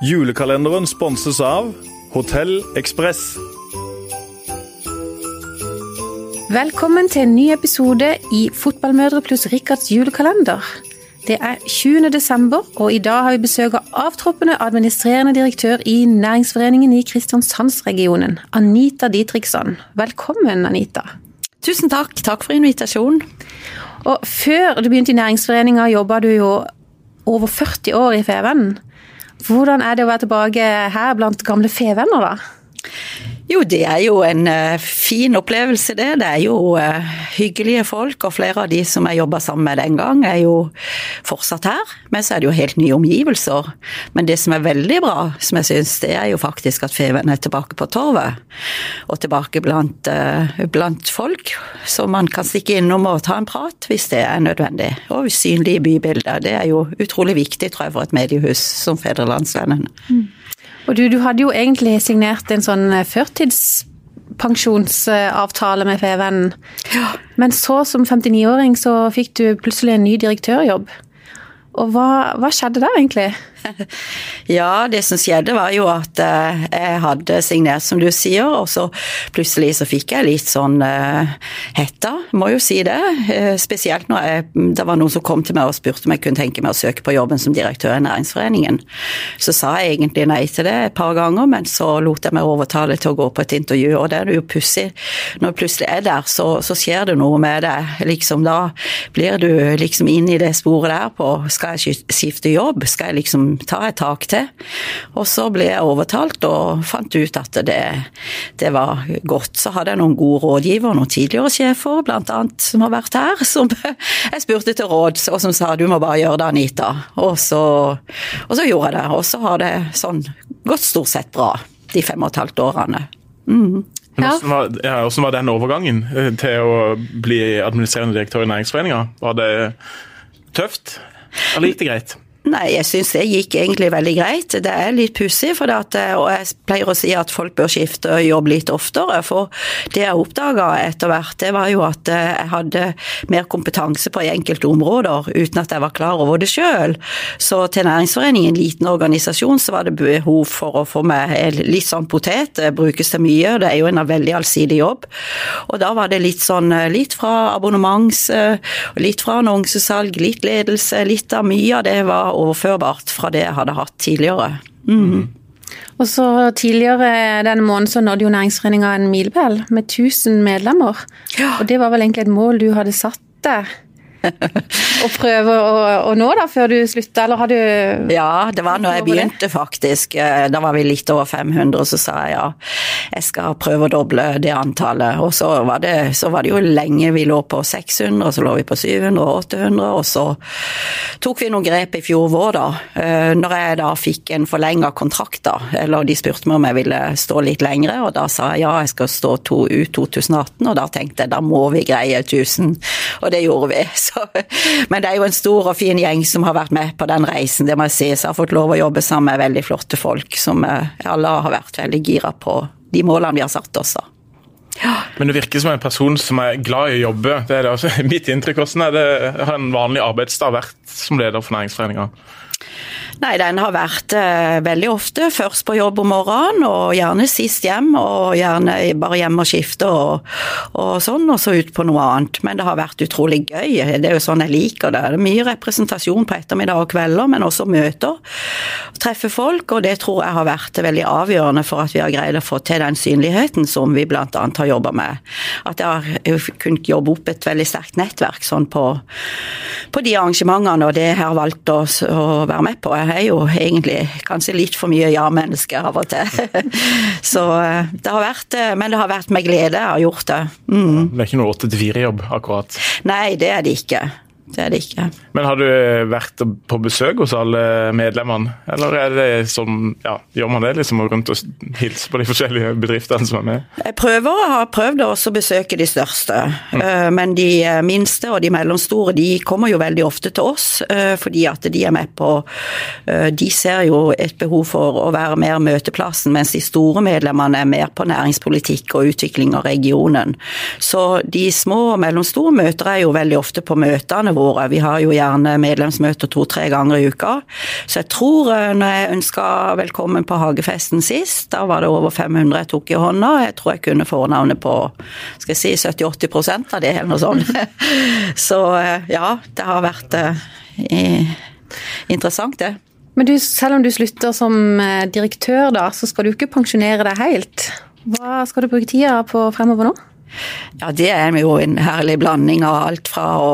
Julekalenderen sponses av Hotell Ekspress. Velkommen til en ny episode i Fotballmødre pluss Rikards julekalender. Det er 20. desember, og i dag har vi besøk av avtroppende administrerende direktør i Næringsforeningen i Kristiansandsregionen, Anita Ditriksson. Velkommen, Anita. Tusen takk. Takk for invitasjonen. Og før du begynte i Næringsforeninga, jobba du jo over 40 år i Fevennen. Hvordan er det å være tilbake her blant gamle fevenner, da? Jo, det er jo en uh, fin opplevelse, det. Det er jo uh, hyggelige folk, og flere av de som jeg jobba sammen med den gang, er jo fortsatt her. Men så er det jo helt nye omgivelser. Men det som er veldig bra, som jeg syns, det er jo faktisk at Feven er tilbake på torvet. Og tilbake blant, uh, blant folk, så man kan stikke innom og ta en prat hvis det er nødvendig. Og synlige bybilder. Det er jo utrolig viktig, tror jeg, for et mediehus som Fedrelandsvennen. Mm. Og du, du hadde jo egentlig signert en sånn eh, førtidspensjonsavtale med Fevennen. Ja. Men så, som 59-åring, så fikk du plutselig en ny direktørjobb. Og hva, hva skjedde der, egentlig? Ja, det som skjedde var jo at eh, jeg hadde signert, som du sier, og så plutselig så fikk jeg litt sånn uh, hetta, må jo si det. Uh, spesielt når jeg, det var noen som kom til meg og spurte om jeg kunne tenke meg å søke på jobben som direktør i Næringsforeningen. Så sa jeg egentlig nei til det et par ganger, men så lot jeg meg overtale til å gå på et intervju, og det er jo pussig. Når jeg plutselig er der, så, så skjer det noe med deg. Liksom, da blir du liksom inn i det sporet der på skal jeg skifte jobb, skal jeg liksom ta et tak til. Og så ble jeg overtalt og fant ut at det, det var godt. Så hadde jeg noen gode rådgivere, noen tidligere sjefer annet som har vært her, som jeg spurte til råd, og som sa du må bare gjøre det, Anita. Og så, og så gjorde jeg det. Og så har det sånn gått stort sett bra de fem og et halvt årene. Mm. Men hvordan var, ja, hvordan var den overgangen eh, til å bli administrerende direktør i Næringsforeninga? Var det tøft, eller gikk det greit? Nei, jeg syns det gikk egentlig veldig greit. Det er litt pussig, for det eh, og jeg pleier å si at folk bør skifte jobb litt oftere. For det jeg oppdaga etter hvert, det var jo at eh, jeg hadde mer kompetanse på enkelte områder uten at jeg var klar over det sjøl. Så til Næringsforeningen, en liten organisasjon, så var det behov for å få meg litt sånn potet. Det brukes til mye, det er jo en veldig allsidig jobb. Og da var det litt sånn eh, litt fra abonnements, litt fra annonsesalg, litt ledelse, litt av mye av det var overførbart fra det jeg hadde hatt tidligere. Mm. Og så Tidligere denne måneden så nådde jo Næringsforeninga en milepæl med 1000 medlemmer. Ja. Og det var vel egentlig et mål du hadde satt deg? Å prøve å, å, nå, da, før du slutta, eller har du Ja, det var når jeg begynte, faktisk. Eh, da var vi litt over 500, så sa jeg ja, jeg skal prøve å doble det antallet. Og så var det, så var det jo lenge vi lå på 600, og så lå vi på 700 og 800, og så tok vi noen grep i fjor vår, da. Eh, når jeg da fikk en forlenga kontrakt, da, eller de spurte meg om jeg ville stå litt lengre, og da sa jeg ja, jeg skal stå to ut 2018, og da tenkte jeg da må vi greie 1000, og det gjorde vi. Så, men det er jo en stor og fin gjeng som har vært med på den reisen, det må jeg si. Så jeg har fått lov å jobbe sammen med veldig flotte folk som eh, alle har vært veldig gira på de målene vi har satt. Ja. Men du virker som en person som er glad i å jobbe. Det er det også. Mitt inntrykk hvordan er det har en vanlig arbeidsdag vært som leder for Næringsforeninga? Nei, den har vært eh, veldig ofte først på jobb om morgenen, og gjerne sist hjem, og gjerne bare hjem og skifte og, og, sånn, og så ut på noe annet. Men det har vært utrolig gøy. Det er jo sånn jeg liker det. Det er mye representasjon på ettermiddag og kvelder, men også møter. Treffe folk, og det tror jeg har vært veldig avgjørende for at vi har greid å få til den synligheten som vi bl.a. har jobba med. At jeg har kunnet jobbe opp et veldig sterkt nettverk sånn på, på de arrangementene og det jeg har valgt å, å være med på. Jeg er jo egentlig kanskje litt for mye ja-menneske av og til. Så eh, det har vært eh, Men det har vært med glede jeg har gjort det. Mm. Det er ikke noe åtte til fire-jobb, akkurat? Nei, det er det ikke det er det ikke. Men har du vært på besøk hos alle medlemmene, eller er det som, ja, gjør man det liksom rundt og hilse på de forskjellige bedriftene som er med? Jeg prøver og har prøvd å også besøke de største, mm. Men de eh, minste og de mellomstore de kommer jo veldig ofte til oss, eh, fordi at de er med på De ser jo et behov for å være mer møteplassen, mens de store medlemmene er mer på næringspolitikk og utvikling av regionen. Så de små og mellomstore møter er jo veldig ofte på møtene året. Vi har jo gjerne medlemsmøter to-tre ganger i uka. Så jeg tror eh, når jeg ønska velkommen på hagefesten sist, da var det over 500 jeg tok i hånda. Jeg tror jeg kunne fornavnet på skal jeg si 70-80 av det, eller noe sånt. Så eh, ja, det har vært eh, interessant, det. Men du, selv om du slutter som direktør, da, så skal du ikke pensjonere deg helt. Hva skal du bruke tida på fremover nå? Ja, det er jo en herlig blanding av alt fra å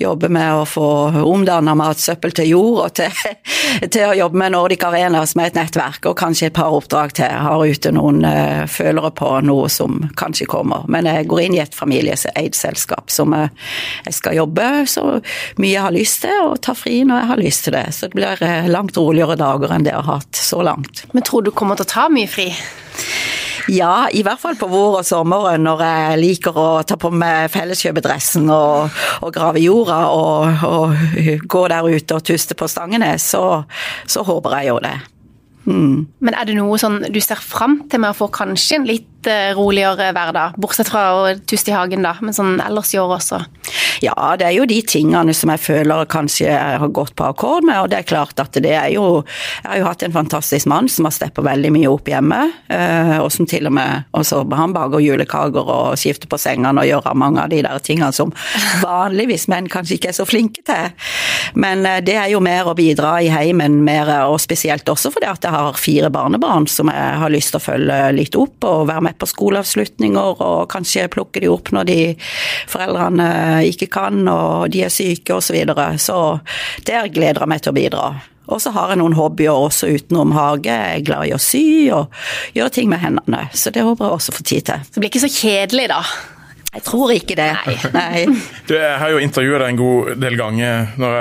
jobbe med å få omdanna matsøppel til jord, og til, til, å jobbe med Nordic Arena som er et nettverk, og kanskje et par oppdrag til. Jeg har ute noen uh, følere på noe som kanskje kommer. Men jeg går inn i et familieeid selskap som uh, jeg skal jobbe så mye jeg har lyst til, og ta fri når jeg har lyst til det. Så det blir uh, langt roligere dager enn det jeg har hatt så langt. Men tror du kommer til å ta mye fri? Ja, i hvert fall på vår og sommeren når jeg liker å ta på meg felleskjøpedressen og, og grave jorda og, og, gå der ute og tuste på stangene, så, så håper jeg jo det. Mm. Men er det noe sånn du ser fram til med å få kanskje en litt eh, roligere hverdag? Bortsett fra å tuste i hagen, da, men sånn ellers i år også? Ja, det er jo de tingene som jeg føler kanskje jeg har gått på akkord med, og det er klart at det er jo Jeg har jo hatt en fantastisk mann som har steppa veldig mye opp hjemme, eh, og som til og med også han baker julekaker og skifter på sengene og gjør mange av de der tingene som vanligvis menn kanskje ikke er så flinke til. Men eh, det er jo mer å bidra i heimen, mer, og spesielt også fordi at jeg har fire barnebarn som jeg har lyst til å følge litt opp og være med på skoleavslutninger og kanskje plukker de opp når de foreldrene ikke kan og de er syke osv. Så, videre. så der gleder jeg meg til å bidra. Og så har jeg noen hobbyer også utenom hage. Jeg er glad i å sy og gjøre ting med hendene. Så det håper jeg også får tid til. Det blir ikke så kjedelig, da? Jeg tror ikke det. Nei. Nei. Du, jeg har jo intervjuet deg en god del ganger når,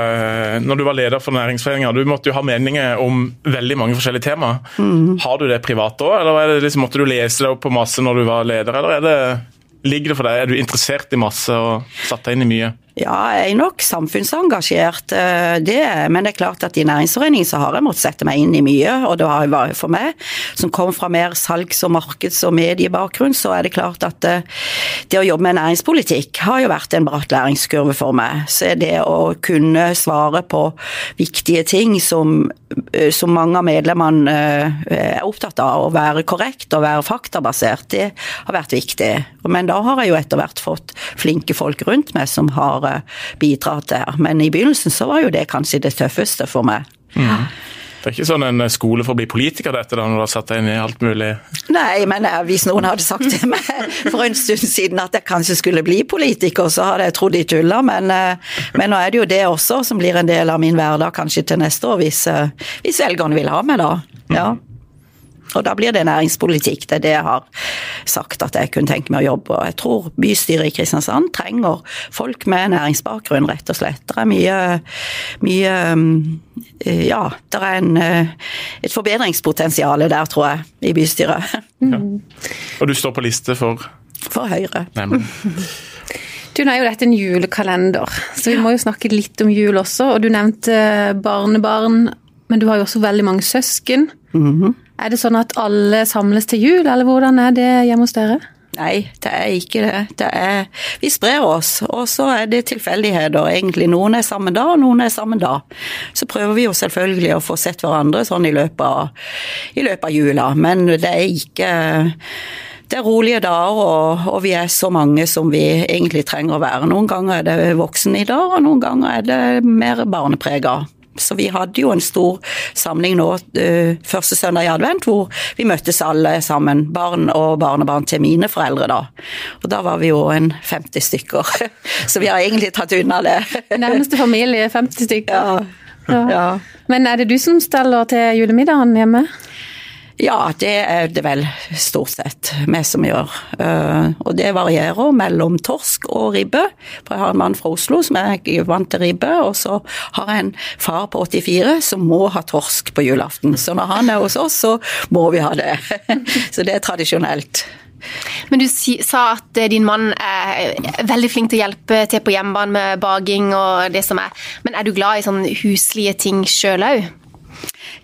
når du var leder for Næringsforeninga. Du måtte jo ha meninger om veldig mange forskjellige tema. Mm. Har du det privat òg, eller liksom, måtte du lese deg opp på masse når du var leder, eller er det ligger det for deg? Er du interessert i masse og satt deg inn i mye? Ja, jeg er nok samfunnsengasjert, eh, det, men det er klart at i næringsforeningen så har jeg måttet sette meg inn i mye. Og det har jeg for meg, som kom fra mer salgs- og markeds- og mediebakgrunn, så er det klart at det, eh, å jobbe med næringspolitikk har jo vært en bratt læringskurve for meg. Så er det å kunne svare på viktige ting som, eh, som mange av medlemmene er opptatt av, å være korrekt og være faktabasert, det har vært viktig. Men da har jeg jo etter hvert fått flinke folk rundt meg som har har bidra til. Men i begynnelsen så var jo det kanskje det tøffeste for meg. Mm. Det er ikke sånn en skole for å bli politiker, dette, da, når du har satt deg inn i alt mulig? Nei, men eh, hvis noen hadde sagt til meg for en stund siden at jeg kanskje skulle bli politiker, så hadde jeg trodd de tulla, men, eh, men, nå er det jo det også som blir en del av min hverdag kanskje til neste år, hvis, eh, hvis velgerne vil ha meg da. Ja. Mm. Og da blir det næringspolitikk. Det er det jeg har sagt at jeg kunne tenke meg å jobbe. Og jeg tror bystyret i Kristiansand trenger folk med næringsbakgrunn, rett og slett. Det er mye, mye eh, Ja, det er en, eh, et forbedringspotensial der, tror jeg, i bystyret. Ja. Og du står på liste for? For Høyre. Du, Nå er jo dette en julekalender, så vi må jo snakke litt om jul også. Og du nevnte barnebarn, men du har jo også veldig mange søsken. Mm -hmm. Er det sånn at alle samles til jul, eller hvordan er det hjemme hos dere? Nei, det er ikke det. det er, vi sprer oss, og så er det tilfeldigheter. egentlig. Noen er sammen da, og noen er sammen da. Så prøver vi jo selvfølgelig å få sett hverandre sånn i løpet av, i løpet av jula, men det er ikke det er rolige dager, og, og, vi er så mange som vi egentlig trenger å være. Noen ganger er det voksne i dag, og noen ganger er det mer barneprega. Så vi hadde jo en stor samling nå uh, første søndag i advent, hvor vi møttes alle sammen, barn og barnebarn til mine foreldre da. Og da var vi jo en 50 stykker. Så vi har egentlig tatt unna det. Nærmeste familie, 50 stykker. Ja. ja. Men er det du som steller til julemiddagen hjemme? Ja, det er det vel stort sett vi som gjør. Eh, og det varierer mellom torsk og ribbe. For jeg har en mann fra Oslo som er vant til ribbe, og så har jeg en far på 84 som må ha torsk på julaften. Så når han er hos oss, så må vi ha det. Så det er tradisjonelt. Men du sa at eh, din mann er veldig flink til å hjelpe til på hjemmebane med baking og det som er. Men er du glad i sånne huslige ting sjøl òg?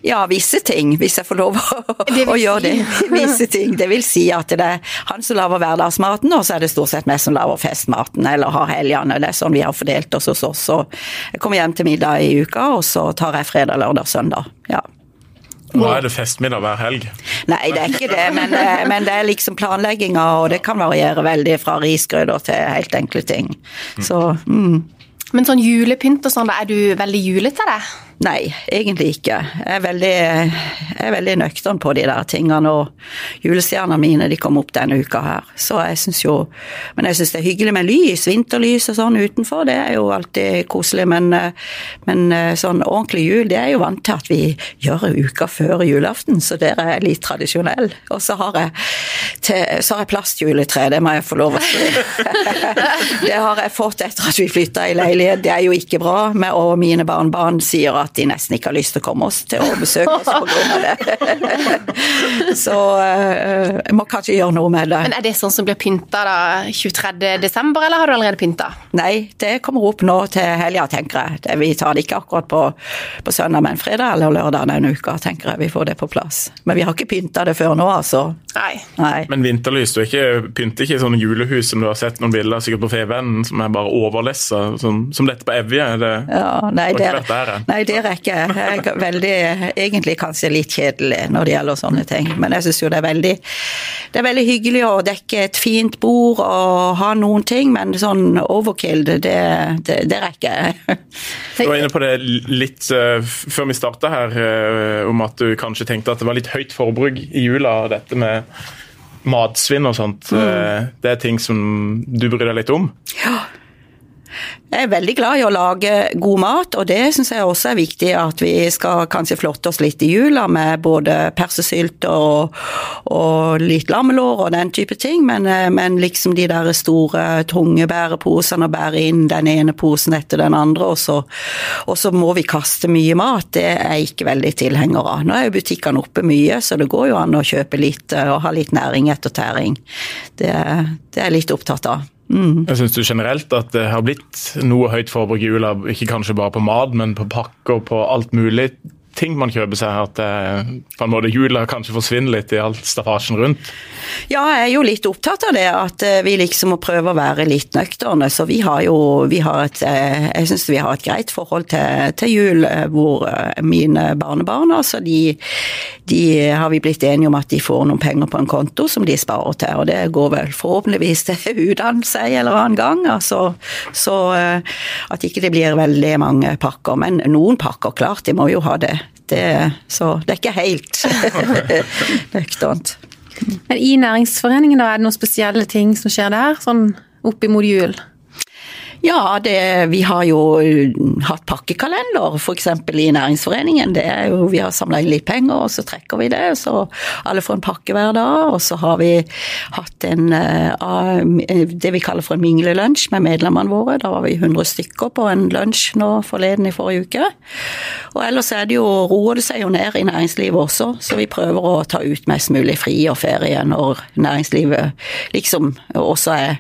Ja, visse ting, hvis jeg får lov å, å gjøre det. Visse ting. Det vil si at det er han som lager hverdagsmaten, og så er det stort sett meg som lager festmaten eller har helgene. Det er sånn vi har fordelt oss hos oss. Så jeg kommer hjem til middag i uka, og så tar jeg fredag, lørdag, søndag. Ja. Nå er det festmiddag hver helg? Nei, det er ikke det, men, eh, men det er liksom planlegginga, og det kan variere veldig fra risgrøter til helt enkle ting. Så mm. Men sånn julepynt og sånn, er du veldig julete, det? Nei, egentlig ikke. Jeg er veldig, jeg er veldig nøktern på de der tingene. Og julestjernene mine de kom opp denne uka her. Så jeg syns jo Men jeg syns det er hyggelig med lys, vinterlys og sånn utenfor. Det er jo alltid koselig. Men, men sånn ordentlig jul, det er jo vant til at vi gjør uka før julaften, så der er jeg litt tradisjonell. Og så har jeg, til, så har jeg plastjuletre, det må jeg få lov å si. det har jeg fått etter at vi flytta i leilighet. Det er jo ikke bra. Og mine barnebarn sier at at de nesten ikke har lyst til å komme oss til å besøke oss pga. det. Så jeg må kanskje gjøre noe med det. Men Er det sånn som blir pynta da 23.12., eller har du allerede pynta? Nei, det kommer opp nå til helga, tenker jeg. Det, vi tar det ikke akkurat på, på, søndag, men fredag eller lørdag denne uka, tenker jeg vi får det på plass. Men vi har ikke pynta det før nå, altså. Nei. Nei. Men vinterlys, du ikke, pynter ikke sånne julehus som du har sett noen bilder sikkert på Fevennen, som er bare overlessa, som, som, dette på Evje? Det, ja, nei, det, er, nei, det rekker jeg. jeg er veldig, egentlig kanskje litt kjedelig når det gjelder sånne ting. Men jeg syns jo det er veldig det er veldig hyggelig å dekke et fint bord og ha noen ting, men sånn overkill, det, det, det rekker jeg. Du var inne på det litt uh, før vi starta her, uh, om at du kanskje tenkte at det var litt høyt forbruk i jula, dette med matsvinn og sånt. Mm. Uh, det er ting som du bryr deg litt om? Ja. Jeg er veldig glad i å lage god mat, og det syns jeg også er viktig at vi skal kanskje flotte oss litt i jula med både persesylt og, og litt lammelår og den type ting, men, men, liksom de der store, tunge bæreposene og bære inn den ene posen etter den andre, og så, og så må vi kaste mye mat, det er jeg ikke veldig tilhenger av. Nå er jo butikkene oppe mye, så det går jo an å kjøpe litt og ha litt næring etter tæring. Det, det er jeg litt opptatt av. Mm. Jeg Syns du generelt at det har blitt noe høyt forbruk i jula, ikke kanskje bare på mat, men på pakker, på alt mulig? Ting man kjøper seg, at det, på en måte jula kanskje forsvinner litt i alt staffasjen rundt? Ja, jeg er jo litt opptatt av det, at eh, vi liksom må prøve å være litt nøkterne. Så vi har jo vi har et, eh, Jeg syns vi har et greit forhold til, til jul, eh, hvor mine barnebarn altså de, de, har vi blitt enige om at de får noen penger på en konto som de sparer til, og det går vel forhåpentligvis til utdannelse en eller annen gang. Altså, så at ikke det blir veldig mange pakker. Men noen pakker, klart, de må jo ha det det, så det er ikke helt nøkternt. Men i næringsforeningen, da, er det noen spesielle ting som skjer der, sånn opp imot jul? Ja, det, vi har jo uh, hatt pakkekalender f.eks. i Næringsforeningen. Det er jo, vi har samla inn litt penger, og så trekker vi det. Så alle får en pakke hver dag. Og så har vi hatt en uh, det vi kaller for en minglelunsj med medlemmene våre. Da var vi 100 stykker på en lunsj nå forleden i forrige uke. Og ellers er det jo, roer det seg jo ned i næringslivet også, så vi prøver å ta ut mest mulig fri og ferie når næringslivet liksom også er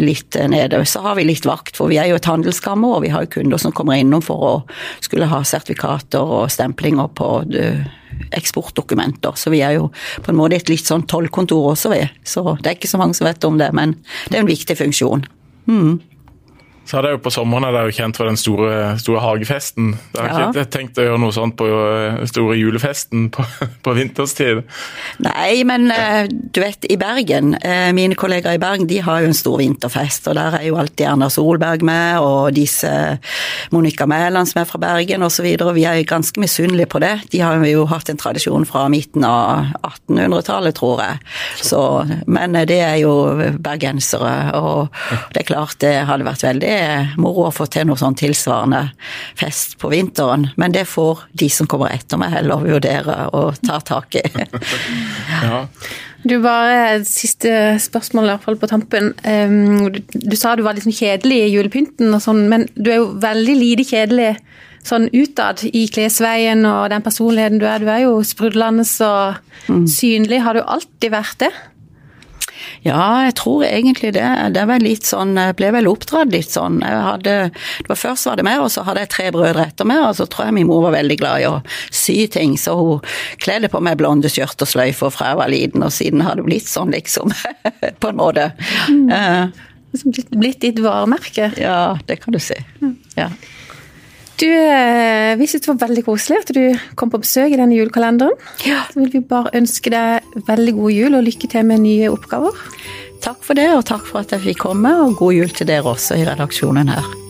litt nede. Så har vi litt vakt for vi er jo et handelskammer, og vi har jo kunder som kommer innom for å skulle ha sertifikater og stemplinger på eksportdokumenter. Så vi er jo på en måte et litt sånn tollkontor også, vi. Så det er ikke så mange som vet om det, men det er en viktig funksjon. Mm. Så hadde jeg jo På sommeren er det jo kjent for den store, store hagefesten. Jeg har ja. ikke tenkt å gjøre noe sånt på den eh, store julefesten på, på, vinterstid. Nei, men eh, du vet, i Bergen, eh, mine kollegaer i Bergen de har jo en stor vinterfest. Og der er jo alltid Erna Solberg med, og disse Monica Mæland som er fra Bergen osv. Vi er jo ganske misunnelige på det. De har jo hatt en tradisjon fra midten av 1800-tallet, tror jeg. Så, men det er jo bergensere, og det er klart det hadde vært veldig moro å få til noe sånn tilsvarende fest på vinteren. Men det får de som kommer etter meg heller vurdere å ta tak i. ja. Du bare Siste spørsmål, i hvert fall på tampen. Du, du sa du var litt sånn kjedelig i julepynten og sånn, men du er jo veldig lite kjedelig sånn utad i klesveien og den personligheten du er. Du er jo sprudlende og mm. synlig. Har du alltid vært det? Ja, jeg tror egentlig det. Det var litt sånn, jeg ble vel oppdratt litt sånn. Jeg hadde, det var Først var det meg, og så hadde jeg tre brødre etter meg, og så tror jeg min mor var veldig glad i å sy ting, så hun kledde på meg blonde skjørt og sløyfer fra jeg var liten, og siden har det blitt sånn, liksom. på en måte. Mm. Uh, blitt ditt varemerke? Ja, det kan du si. Ja. Du, eh, vi syntes det var veldig koselig at du kom på besøk i denne julekalenderen. Ja. Så vil vi bare ønske deg veldig god jul og lykke til med nye oppgaver. Takk for det, og takk for at jeg fikk komme, og god jul til dere også i redaksjonen her.